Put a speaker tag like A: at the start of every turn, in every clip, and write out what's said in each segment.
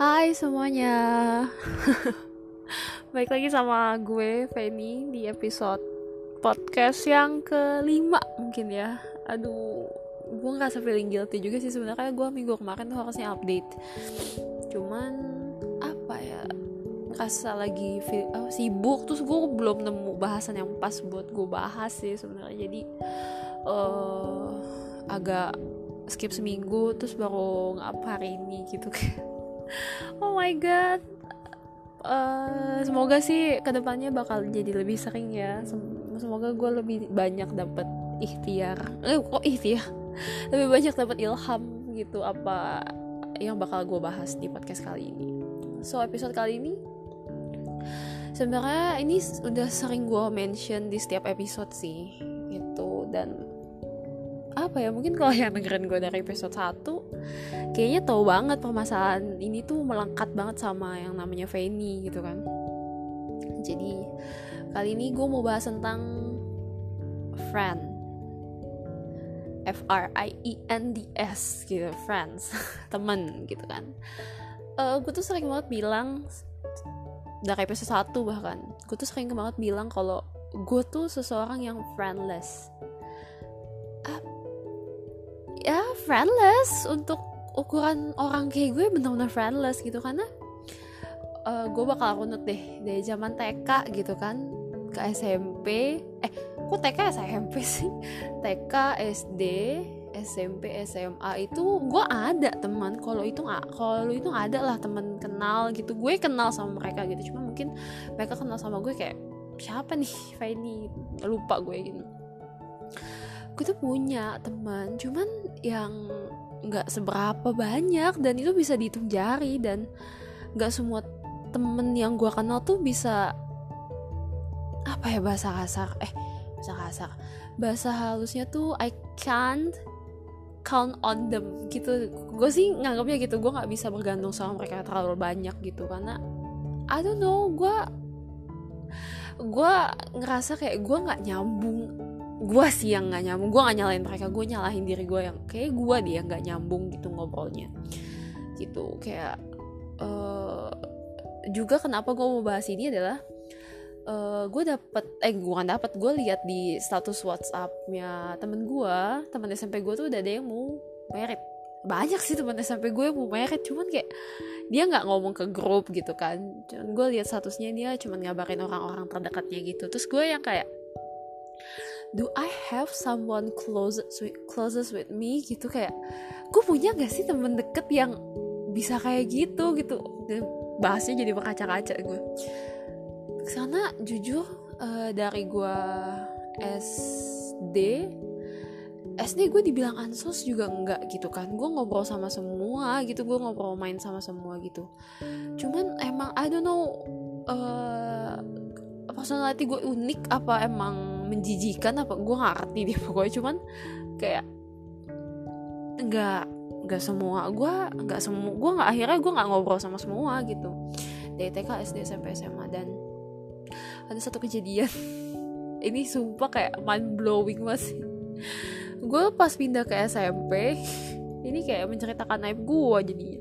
A: Hai semuanya. Baik lagi sama gue Feni di episode podcast yang kelima mungkin ya. Aduh gue ngerasa feeling guilty juga sih sebenarnya gue minggu kemarin tuh harusnya update. Cuman apa ya ngerasa lagi oh, sibuk terus gue belum nemu bahasan yang pas buat gue bahas sih sebenarnya. Jadi uh, agak skip seminggu terus baru ngap hari ini gitu oh my god. Uh, semoga sih ke depannya bakal jadi lebih sering ya. Semoga gue lebih banyak dapat ikhtiar. Eh kok ikhtiar? Lebih banyak dapat ilham gitu apa yang bakal gue bahas di podcast kali ini. So episode kali ini sebenarnya ini udah sering gue mention di setiap episode sih gitu. Dan apa ya mungkin kalau yang dengerin gue dari episode 1 kayaknya tau banget permasalahan ini tuh melengkap banget sama yang namanya Fanny gitu kan. Jadi kali ini gue mau bahas tentang friend. F R I E N D S gitu friends. Temen gitu kan. Uh, gue tuh sering banget bilang dari episode 1 bahkan gue tuh sering banget bilang kalau gue tuh seseorang yang friendless. Ya friendless. Untuk ukuran orang kayak gue bener-bener friendless gitu. Karena uh, gue bakal runut deh dari zaman TK gitu kan. Ke SMP eh kok TK SMP sih? TK SD SMP SMA itu gue ada teman. Kalau itu nggak kalau itu ada lah teman kenal gitu. Gue kenal sama mereka gitu. Cuma mungkin mereka kenal sama gue kayak siapa nih Fanny lupa gue gitu gue tuh punya teman cuman yang nggak seberapa banyak dan itu bisa dihitung jari dan nggak semua temen yang gue kenal tuh bisa apa ya bahasa kasar? Eh bahasa kasar. Bahasa halusnya tuh I can't count on them. Gitu. Gue sih nganggapnya gitu gue nggak bisa bergantung sama mereka terlalu banyak gitu karena I don't know gue gue ngerasa kayak gue nggak nyambung gue sih yang nggak nyambung. Gue nggak nyalain mereka gue nyalahin diri gue yang kayak gue dia nggak nyambung gitu ngobrolnya. Gitu kayak uh, juga kenapa gue mau bahas ini adalah uh, gue dapet eh gue kan dapet gue lihat di status WhatsAppnya temen gue temen SMP gue tuh udah ada yang mau merit. Banyak sih temen SMP gue yang mau merit cuman kayak dia nggak ngomong ke grup gitu kan. Cuman gue lihat statusnya dia cuman ngabarin orang-orang terdekatnya gitu. Terus gue yang kayak do I have someone closest with, closest with me? Gitu kayak gue punya gak sih temen deket yang bisa kayak gitu? Gitu. Bahasnya jadi berkaca-kaca gue. Karena jujur uh, dari gue SD SD gue dibilang ansos juga enggak gitu kan. Gue ngobrol sama semua gitu gue ngobrol main sama semua gitu. Cuman emang I don't know uh, personality gue unik apa emang menjijikan apa gue gak ngerti deh pokoknya. Cuman kayak nggak nggak semua gue nggak semua gue nggak akhirnya gue nggak ngobrol sama semua gitu. Dari TK SD SMP SMA dan ada satu kejadian. Ini sumpah kayak mind blowing masih gue pas pindah ke SMP ini kayak menceritakan naib gue jadinya.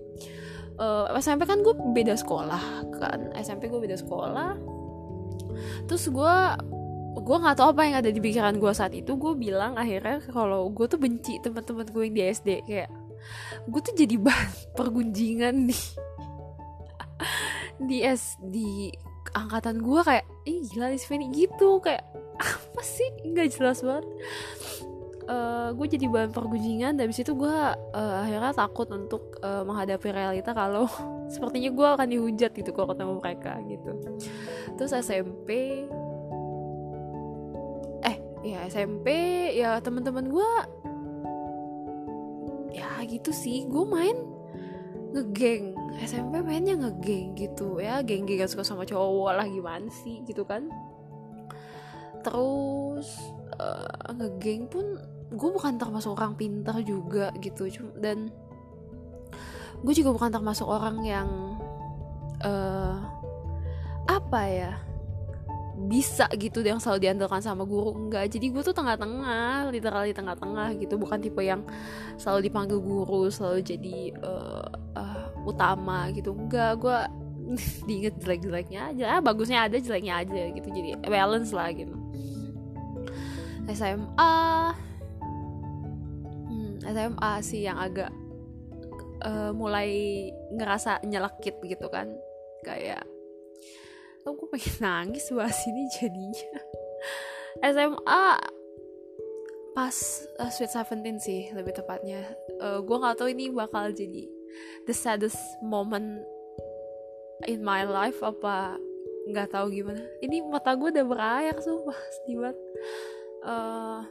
A: Uh, SMP kan gue beda sekolah kan. SMP gue beda sekolah. Terus gue gue nggak tahu apa yang ada di pikiran gue saat itu. Gue bilang akhirnya kalau gue tuh benci teman-teman gue yang di SD kayak gue tuh jadi bahan pergunjingan nih. Di S di angkatan gue kayak ih gila nih gitu. Kayak apa sih? Nggak jelas banget. Uh, gue jadi bahan pergunjingan. Dan situ gue uh, akhirnya takut untuk uh, menghadapi realita kalau sepertinya gue akan dihujat gitu kalau ketemu mereka gitu. Terus SMP ya SMP ya teman-teman gue ya gitu sih. Gue main ngegeng. SMP mainnya ngegeng gitu ya. Geng-geng suka sama cowok lah gimana sih gitu kan. Terus uh, ngegeng pun gue bukan termasuk orang pintar juga gitu. Dan gue juga bukan termasuk orang yang uh, apa ya bisa gitu yang selalu diandalkan sama guru enggak. Jadi gue tuh tengah-tengah literally tengah-tengah gitu. Bukan tipe yang selalu dipanggil guru selalu jadi uh, uh, utama gitu. Enggak gue diinget jelek-jeleknya aja. Ah, bagusnya ada jeleknya aja gitu. Jadi balance lah gitu. SMA hmm, SMA sih yang agak uh, mulai ngerasa nyelekit gitu kan. Kayak oh gue pengen nangis bahas ini jadinya. SMA pas uh, Sweet Seventeen sih lebih tepatnya. Uh, gue nggak tahu ini bakal jadi the saddest moment in my life apa nggak tahu gimana. Ini mata gue udah berair sumpah sedih banget. Uh,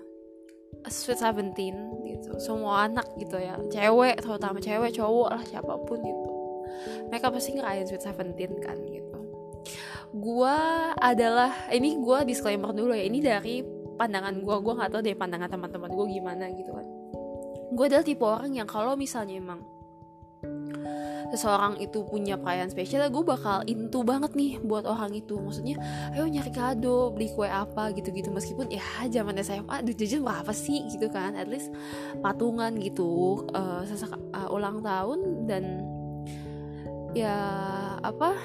A: Sweet Seventeen gitu semua anak gitu ya. Cewek terutama cewek cowok lah siapa pun gitu. Mereka pasti ngerayain Sweet Seventeen kan gitu gue adalah ini gue disclaimer dulu ya ini dari pandangan gue gue nggak tahu deh pandangan teman-teman gue gimana gitu kan. Gue adalah tipe orang yang kalau misalnya emang seseorang itu punya perayaan spesial gue bakal into banget nih buat orang itu. Maksudnya ayo nyari kado beli kue apa gitu-gitu. Meskipun ya zaman SMA aduh jajan berapa sih gitu kan. At least patungan gitu uh, sesak uh, ulang tahun dan ya apa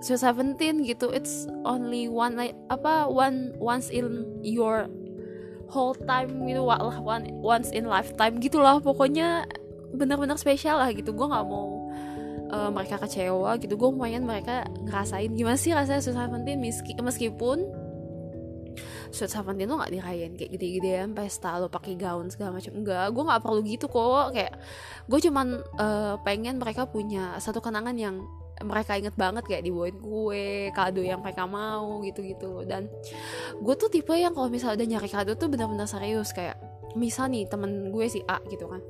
A: so 17 gitu it's only one like apa one once in your whole time gitu one once in lifetime gitulah pokoknya benar-benar spesial lah gitu. Gue nggak mau uh, mereka kecewa gitu. Gue lumayan mereka ngerasain gimana sih rasanya Sweet Seventeen meski, meskipun Sweet Seventeen tuh nggak dirayain kayak gede-gedean pesta lo pakai gaun segala macam enggak gue nggak perlu gitu kok kayak gue cuman uh, pengen mereka punya satu kenangan yang mereka inget banget kayak dibawain kue kado yang mereka mau gitu-gitu. Dan gue tuh tipe yang kalau misalnya udah nyari kado tuh benar-benar serius kayak misal nih temen gue si A gitu kan.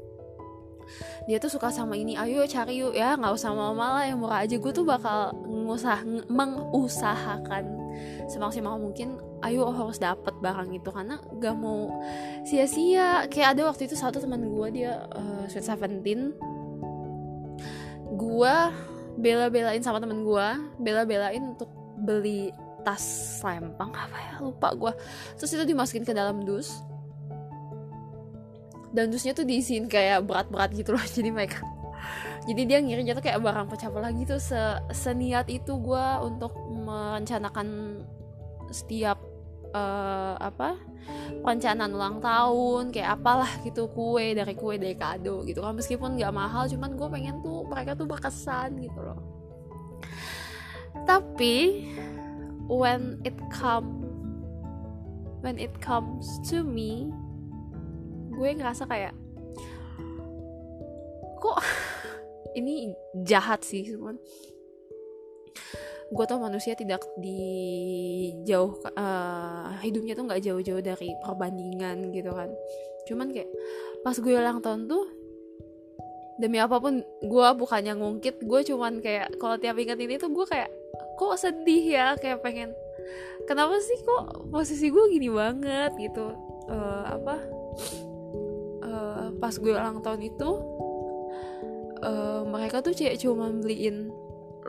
A: Dia tuh suka sama ini ayo cari yuk ya nggak usah mama lah yang murah aja. Gue tuh bakal ngusah mengusahakan semaksimal mungkin ayo harus dapet barang itu karena gak mau sia-sia. Kayak ada waktu itu satu teman gue dia uh, sweet seventeen gue bela-belain sama temen gue bela-belain untuk beli tas lempang apa ya? Lupa gue terus itu dimasukin ke dalam dus. Dan dusnya tuh diisiin kayak berat-berat gitu loh jadi mereka jadi dia ngirimnya tuh kayak barang pecah belah gitu Se seniat itu gue untuk merencanakan setiap uh, apa perencanaan ulang tahun kayak apalah gitu kue dari kue dari kado gitu kan. Meskipun nggak mahal cuman gue pengen tuh mereka tuh berkesan gitu loh. Tapi when it come when it comes to me gue ngerasa kayak kok ini jahat sih cuman gue tau manusia tidak di jauh uh, hidupnya tuh nggak jauh-jauh dari perbandingan gitu kan. Cuman kayak pas gue ulang tahun tuh demi apa pun gue bukannya ngungkit gue cuman kayak kalau tiap ingat ini tuh gue kayak kok sedih ya? Kayak pengen kenapa sih kok posisi gue gini banget? Gitu. Uh, apa? Uh, pas gue ulang tahun itu uh, mereka tuh kayak cuma beliin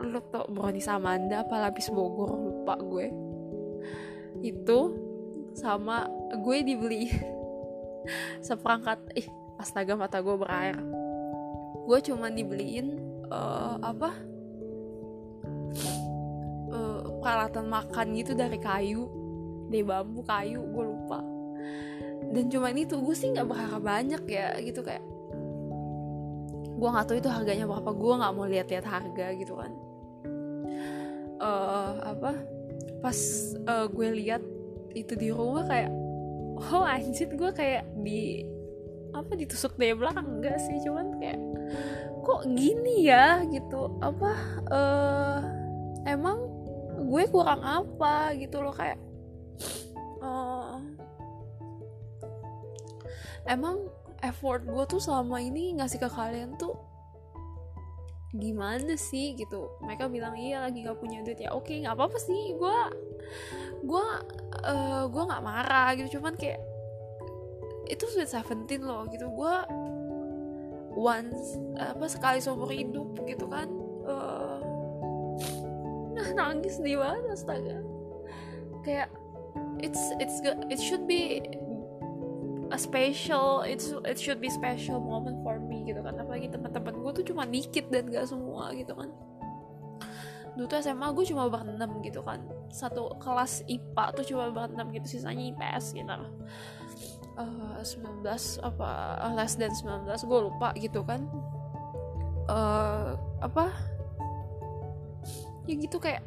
A: lo tau Brownie Samanda apa lapis Bogor? Lupa gue. Itu sama gue dibeli seperangkat ih astaga mata gue berair. Gue cuma dibeliin uh, apa? Uh, peralatan makan gitu dari kayu. Dari bambu kayu gue lupa. Dan cuma ini tuh gue sih nggak berharap banyak ya gitu kayak gue nggak tahu itu harganya berapa gue nggak mau lihat-lihat harga gitu kan. Uh, apa pas uh, gue lihat itu di rumah kayak oh anjir gue kayak di apa ditusuk dari belakang. Enggak sih cuman kayak kok gini ya? Gitu. Apa uh, emang gue kurang apa gitu loh kayak uh, emang effort gue tuh selama ini ngasih ke kalian tuh gimana sih? gitu. Mereka bilang iya lagi nggak punya duit. Ya oke nggak apa apa sih. Gue gue uh, gue nggak marah gitu. Cuman kayak itu sweet seventeen loh gitu. Gue once apa sekali seumur hidup gitu kan uh, nangis di mana astaga. Kayak it's it's it should be a special it's it should be special moment for me gitu kan. Apalagi teman-teman gue tuh cuma dikit dan gak semua gitu kan. Dulu tuh SMA gue cuma berenam gitu kan. Satu kelas IPA tuh cuma berenam gitu sisanya IPS gitu. Uh, 19 apa less dan 19 gue lupa gitu kan. Uh, apa? Ya gitu kayak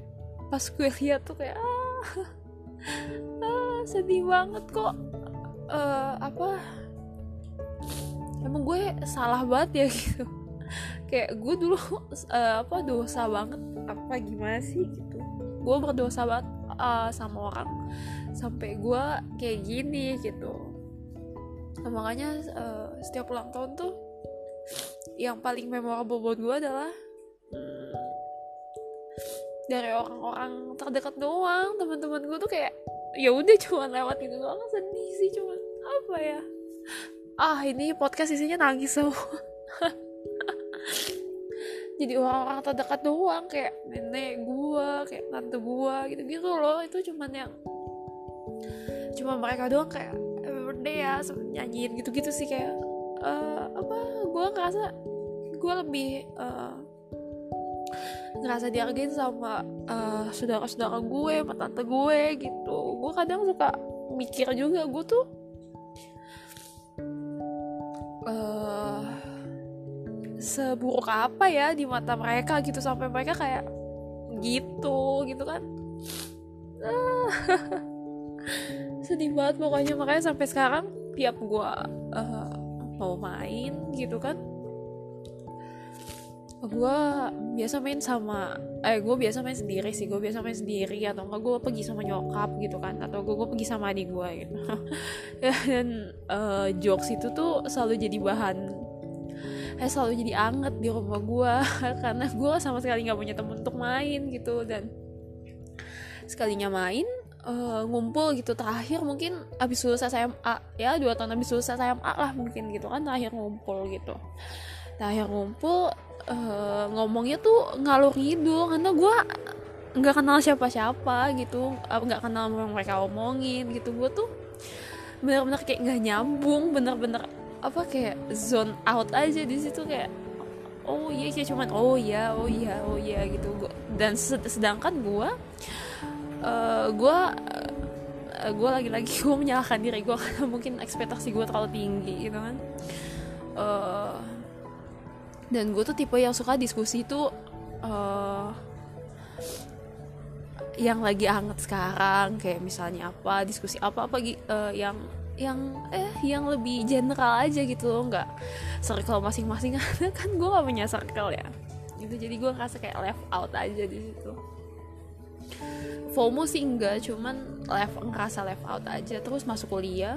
A: pas gue lihat tuh kayak ah, ah sedih banget kok uh, apa? Emang gue salah banget ya gitu. Kayak gue dulu uh, apa dosa banget. Apa gimana sih gitu? Gue berdosa banget uh, sama orang. Sampai gue kayak gini gitu. Nah, makanya uh, setiap ulang tahun tuh yang paling memorable buat gue adalah hmm, dari orang-orang terdekat doang teman-teman gue tuh kayak ya udah cuma lewat itu doang. Sedih sih cuma apa ya? Ah ini podcast isinya nangis semua. Jadi orang-orang terdekat doang kayak nenek gua kayak tante gua gitu-gitu loh. Itu cuman yang cuma mereka doang kayak birthday ya nyanyiin gitu-gitu sih kayak uh, apa gua ngerasa gua lebih uh, ngerasa dihargain sama uh, saudara-saudara gue sama tante gue gitu. Gue kadang suka mikir juga gue tuh seburuk apa ya di mata mereka gitu sampai mereka kayak gitu gitu kan. Sedih banget pokoknya. Makanya sampai sekarang tiap gue uh, mau main gitu kan gue biasa main sama eh gue biasa main sendiri sih. Gue biasa main sendiri atau enggak gue pergi sama nyokap gitu kan. Atau gue gue pergi sama adik gue gitu. Dan uh, jokes itu tuh selalu jadi bahan eh selalu jadi anget di rumah gue karena gue sama sekali nggak punya temen untuk main gitu. Dan sekalinya main uh, ngumpul gitu. Terakhir mungkin abis lulus SMA ya dua tahun abis lulus SMA lah mungkin gitu kan. Terakhir ngumpul gitu. Terakhir ngumpul uh, ngomongnya tuh ngalur ngidul karena gue nggak kenal siapa-siapa gitu nggak kenal yang mereka omongin gitu. Gue tuh bener-bener kayak nggak nyambung bener-bener apa kayak zone out aja di situ kayak oh iya sih cuman oh iya oh iya oh iya gitu. Dan sedangkan gue uh, gue uh, gue lagi-lagi gue menyalahkan diri gue karena mungkin ekspektasi gue terlalu tinggi gitu kan. Uh, dan gue tuh tipe yang suka diskusi tuh uh, yang lagi hangat sekarang kayak misalnya apa diskusi apa apa uh, yang yang eh yang lebih general aja gitu loh nggak circle masing-masing. Kan gue gak punya circle ya. Gitu jadi gue ngerasa kayak left out aja di situ. FOMO sih enggak cuman left ngerasa left out aja. Terus masuk kuliah.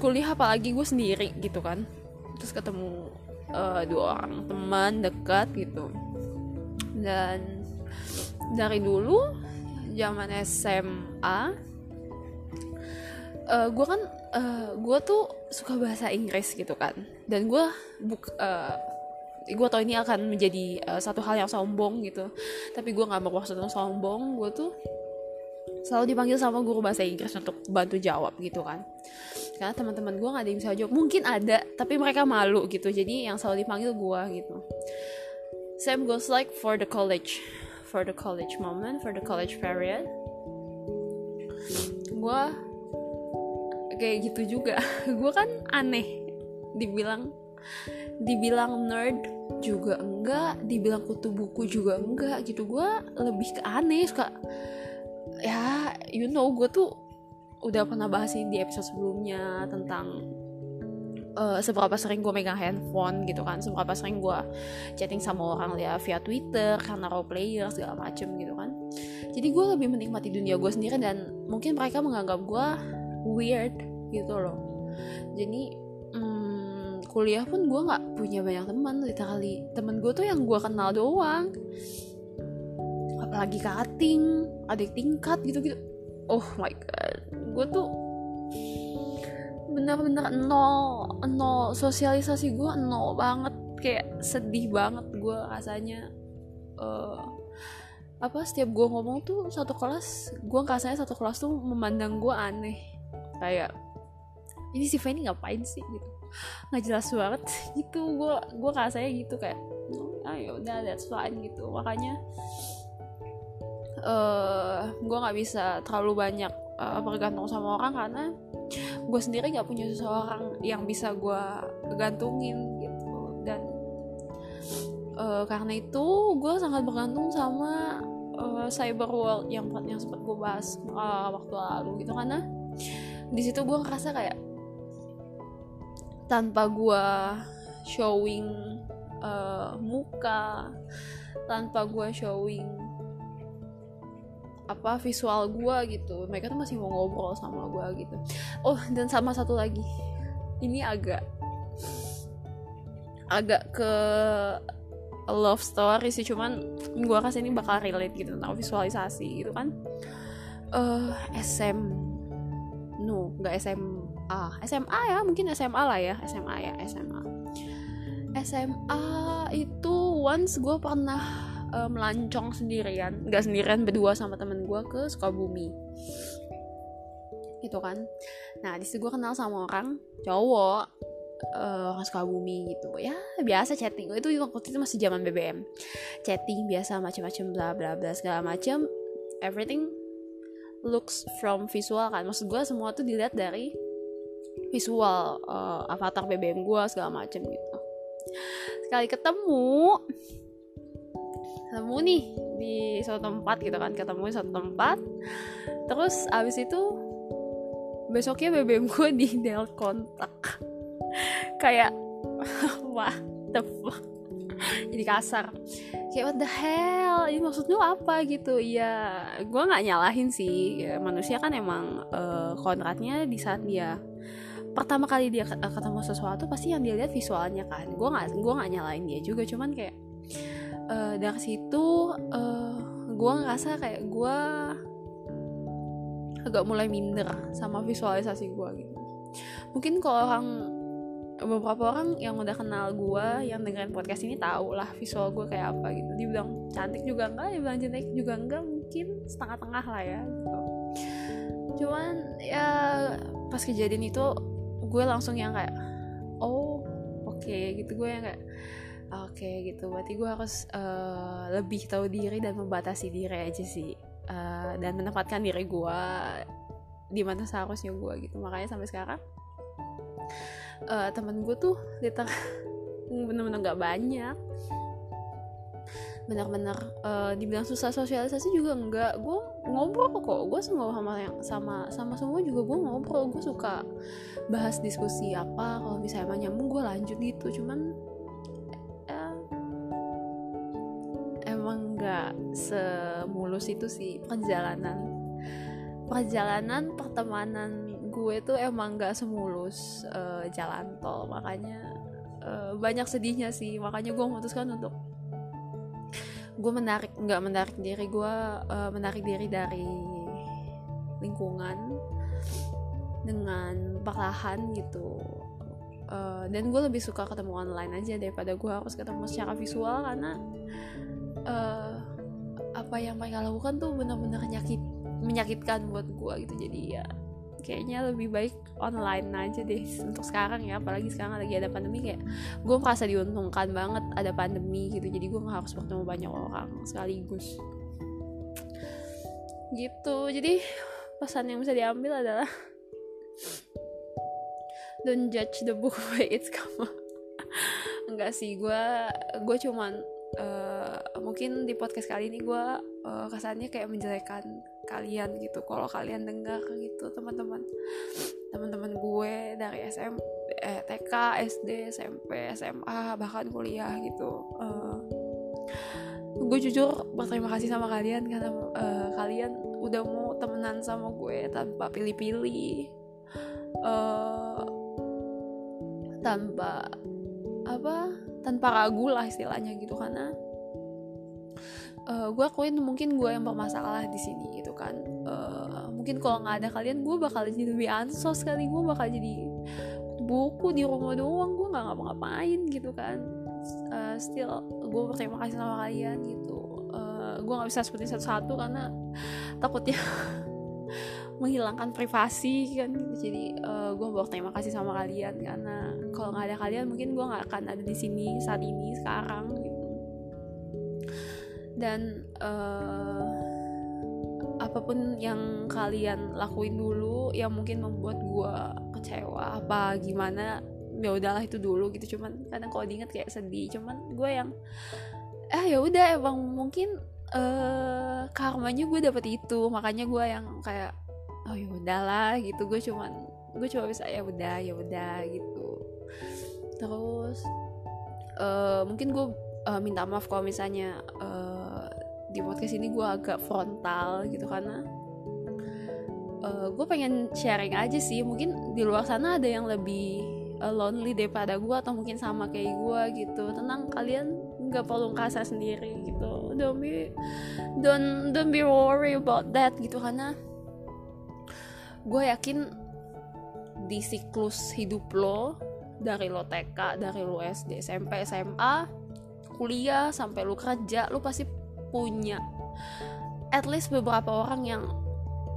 A: Kuliah apalagi gue sendiri gitu kan. Terus ketemu uh, dua orang teman dekat gitu. Dan dari dulu zaman SMA uh, gue kan uh, eh, gue tuh suka bahasa Inggris gitu kan. Dan gue buk uh, eh, gue tau ini akan menjadi uh, satu hal yang sombong gitu. Tapi gue nggak bermaksud untuk sombong. Gue tuh selalu dipanggil sama guru bahasa Inggris untuk bantu jawab gitu kan karena teman-teman gue nggak ada yang bisa jawab. Mungkin ada tapi mereka malu gitu. Jadi yang selalu dipanggil gue gitu. Same goes like for the college. For the college moment for the college period. Gue kayak gitu juga. Gue kan aneh. Dibilang dibilang nerd juga enggak. Dibilang kutu buku juga enggak gitu. Gue lebih ke aneh suka ya you know gue tuh udah pernah bahas ini di episode sebelumnya tentang uh, seberapa sering gue megang handphone gitu kan seberapa sering gue chatting sama orang ya via Twitter karena role player segala macem gitu kan. Jadi gue lebih menikmati dunia gue sendiri dan mungkin mereka menganggap gue weird gitu loh. Jadi hmm, kuliah pun gue nggak punya banyak teman literally. Temen gue tuh yang gue kenal doang. Apalagi cutting adik tingkat gitu gitu oh my god gue tuh bener-bener nol nol. Sosialisasi gue nol banget. Kayak sedih banget gue rasanya. Uh, apa setiap gue ngomong tuh satu kelas gue rasanya satu kelas tuh memandang gue aneh. Kayak ini si Fanny ngapain sih? gitu. Nggak jelas banget gitu. Gue gue rasanya gitu kayak ayo udah that's fine gitu. Makanya uh, gue nggak bisa terlalu banyak uh, bergantung sama orang karena gue sendiri nggak punya seseorang yang bisa gue gantungin gitu. Dan uh, karena itu gue sangat bergantung sama uh, cyber world yang yang sempat gue bahas uh, waktu lalu gitu. Karena di situ gue ngerasa kayak tanpa gue showing uh, muka tanpa gue showing apa visual gue gitu. Mereka tuh masih mau ngobrol sama gue gitu. Oh dan sama satu lagi. Ini agak agak ke love story sih. Cuman gue rasa ini bakal relate gitu tentang visualisasi gitu kan. Uh, eh, SM no nggak SMA SMA ya mungkin SMA lah ya. SMA ya SMA SMA itu once gue pernah uh, melancong sendirian. Nggak sendirian berdua sama temen gue ke Sukabumi. Gitu kan. Nah di situ gue kenal sama orang cowok uh, orang Sukabumi gitu. Ya biasa chatting. Itu waktu itu masih zaman BBM chatting biasa macam-macam bla bla bla segala macam everything looks from visual kan. Maksud gue semua tuh dilihat dari visual uh, avatar BBM gue segala macem gitu. Sekali ketemu ketemu nih di suatu tempat gitu kan ketemu di suatu tempat. Terus abis itu besoknya BBM gue di del kontak. Kayak wah the fuck? Jadi kasar. Kayak what the hell? Ini maksud lu apa gitu? Ya gue nggak nyalahin sih. Ya, manusia kan emang uh, kontraknya di saat dia pertama kali dia ketemu sesuatu pasti yang dia lihat visualnya kan. Gue nggak gue nggak nyalain dia juga. Cuman kayak uh, dari situ uh, eh, gue ngerasa kayak gue agak mulai minder sama visualisasi gue gitu. Mungkin kalau orang beberapa orang yang udah kenal gue yang dengerin podcast ini tahu lah visual gue kayak apa gitu. Dia bilang cantik juga enggak dia bilang cantik juga enggak mungkin setengah-tengah lah ya gitu. Cuman ya pas kejadian itu gue langsung yang kayak oh oke okay, gitu. Gue yang kayak oke okay, gitu. Berarti gue harus uh, lebih tahu diri dan membatasi diri aja sih uh, dan menempatkan diri gue di mana seharusnya gue gitu. Makanya sampai sekarang uh, temen gue tuh liter bener-bener gak banyak. Benar-benar uh, dibilang susah sosialisasi juga enggak gue ngobrol kok gue semua sama yang sama sama semua juga gue ngobrol. Gue suka bahas diskusi apa. Kalau misalnya emang nyambung gue lanjut gitu. Cuman semulus itu sih perjalanan. Perjalanan pertemanan gue tuh emang gak semulus uh, jalan tol. Makanya uh, banyak sedihnya sih. Makanya gue memutuskan untuk gue menarik nggak menarik diri gue uh, menarik diri dari lingkungan dengan perlahan gitu. Uh, dan gue lebih suka ketemu online aja daripada gue harus ketemu secara visual karena uh, apa yang mereka lakukan tuh benar-benar nyakit menyakitkan buat gue gitu. Jadi ya kayaknya lebih baik online aja deh untuk sekarang ya. Apalagi sekarang lagi ada pandemi kayak gue merasa diuntungkan banget ada pandemi gitu. Jadi gue nggak harus bertemu banyak orang sekaligus. Gitu. Jadi pesan yang bisa diambil adalah don't judge the book by its cover. Enggak sih gue gue cuman uh, mungkin di podcast kali ini gue uh, kesannya kayak menjelekan kalian gitu. Kalau kalian dengar gitu teman-teman teman-teman gue dari SM eh, TK SD SMP SMA bahkan kuliah gitu uh, gue jujur berterima kasih sama kalian karena uh, kalian udah mau temenan sama gue tanpa pilih-pilih uh, tanpa apa tanpa ragu lah istilahnya gitu karena uh, gue akuin mungkin gue yang bermasalah di sini gitu kan. Uh, mungkin kalau nggak ada kalian gue bakal jadi lebih ansos kali. Gue bakal jadi buku di rumah doang. Gue nggak ngapa-ngapain gitu kan. Uh, still gue berterima kasih sama kalian gitu. Uh, gue nggak bisa sebutin satu-satu karena takutnya menghilangkan privasi kan. Jadi uh, gue mau terima kasih sama kalian karena kalau nggak ada kalian mungkin gue nggak akan ada di sini saat ini sekarang gitu. Dan uh, apa pun yang kalian lakuin dulu yang mungkin membuat gue kecewa apa gimana ya udahlah itu dulu gitu. Cuman kadang kalau diinget kayak sedih. Cuman gue yang ah ya udah emang mungkin uh, karmanya gue dapet itu. Makanya gue yang kayak oh ya udahlah gitu. Gue cuman gue cuma bisa ya udah ya udah gitu terus uh, mungkin gue uh, minta maaf kalau misalnya uh, di podcast ini gue agak frontal gitu karena uh, gue pengen sharing aja sih. Mungkin di luar sana ada yang lebih uh, lonely daripada gue atau mungkin sama kayak gue gitu. Tenang kalian nggak perlu ngerasa sendiri gitu. Don't be don't don't be worry about that gitu karena gue yakin di siklus hidup lo dari lo TK dari lo SD SMP SMA kuliah sampai lo kerja lo pasti punya at least beberapa orang yang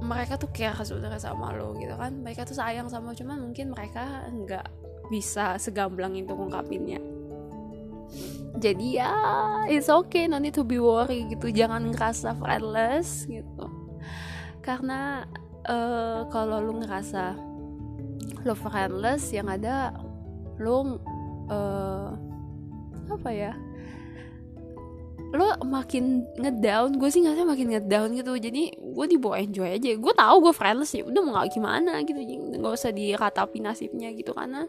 A: mereka tuh care sebenarnya sama lo gitu kan. Mereka tuh sayang sama cuman mungkin mereka nggak bisa segamblang itu ngungkapinnya. Jadi ya it's okay no need to be worry gitu. Jangan ngerasa friendless gitu. Karena uh, kalau lu ngerasa lo friendless yang ada lo uh, apa ya? Lo makin ngedown gue sih nggak makin ngedown gitu. Jadi gue dibawa enjoy aja. Gue tahu gue friendless ya udah mau nggak gimana gitu. Nggak usah diratapi nasibnya gitu. Karena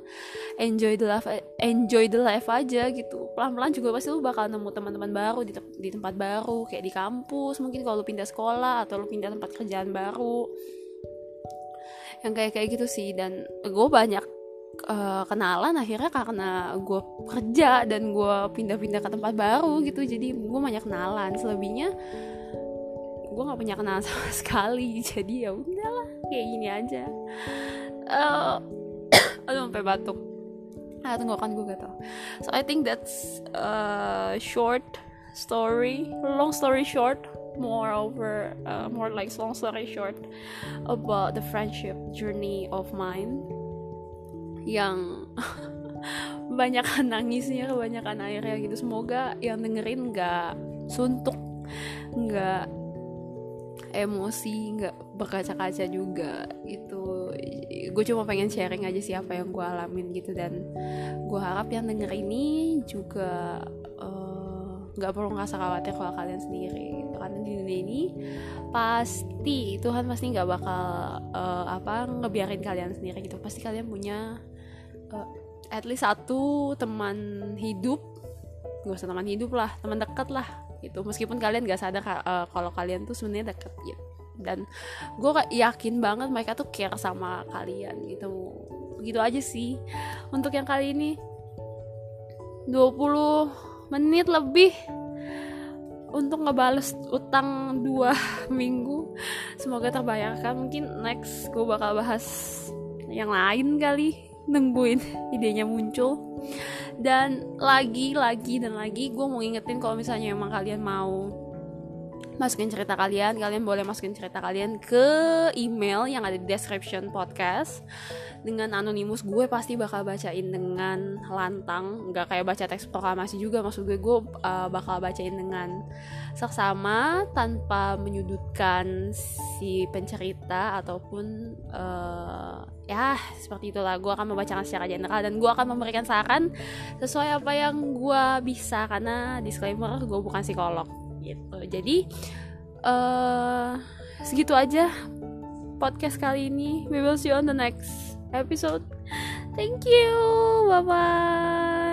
A: enjoy the life enjoy the life aja gitu. Pelan pelan juga pasti lo bakal nemu teman-teman baru di, te di tempat baru. Kayak di kampus mungkin kalau lo pindah sekolah atau lo pindah tempat kerjaan baru. Yang kayak kayak gitu sih. Dan gue banyak uh, kenalan akhirnya karena gue kerja dan gue pindah-pindah ke tempat baru gitu. Jadi gue banyak kenalan. Selebihnya gue nggak punya kenalan sama sekali. Jadi ya udahlah kayak gini aja. Uh, aduh sampai batuk. Ah tenggorokan gue gatal so I think that's a short story. Long story short moreover uh, more like long story short about the friendship journey of mine yang banyak nangisnya kebanyakan airnya gitu. Semoga yang dengerin nggak suntuk nggak emosi nggak berkaca-kaca juga gitu. Gue cuma pengen sharing aja sih apa yang gue alamin gitu. Dan gue harap yang denger ini juga nggak perlu ngerasa khawatir kalau kalian sendiri gitu. karena di dunia ini pasti Tuhan pasti nggak bakal uh, apa ngebiarin kalian sendiri gitu. Pasti kalian punya uh, at least satu teman hidup gak usah teman hidup lah teman dekat lah gitu. Meskipun kalian gak sadar uh, kalau kalian tuh sebenarnya deket gitu dan gue yakin banget mereka tuh care sama kalian gitu. Gitu aja sih. Untuk yang kali ini 20 menit lebih untuk ngebales utang dua minggu. Semoga terbayarkan. Mungkin next gue bakal bahas yang lain kali nungguin idenya muncul. Dan lagi lagi dan lagi gue mau ingetin kalau misalnya emang kalian mau masukin cerita kalian kalian boleh masukin cerita kalian ke email yang ada di description podcast. Dengan anonimus gue pasti bakal bacain dengan lantang. Nggak kayak baca teks proklamasi juga maksud gue gue uh, bakal bacain dengan seksama tanpa menyudutkan si pencerita ataupun uh, ya seperti itulah. Gue akan membacakan secara general dan gue akan memberikan saran sesuai apa yang gue bisa. Karena disclaimer gue bukan psikolog gitu jadi uh, segitu aja podcast kali ini we will see you on the next episode. Thank you. Bye bye.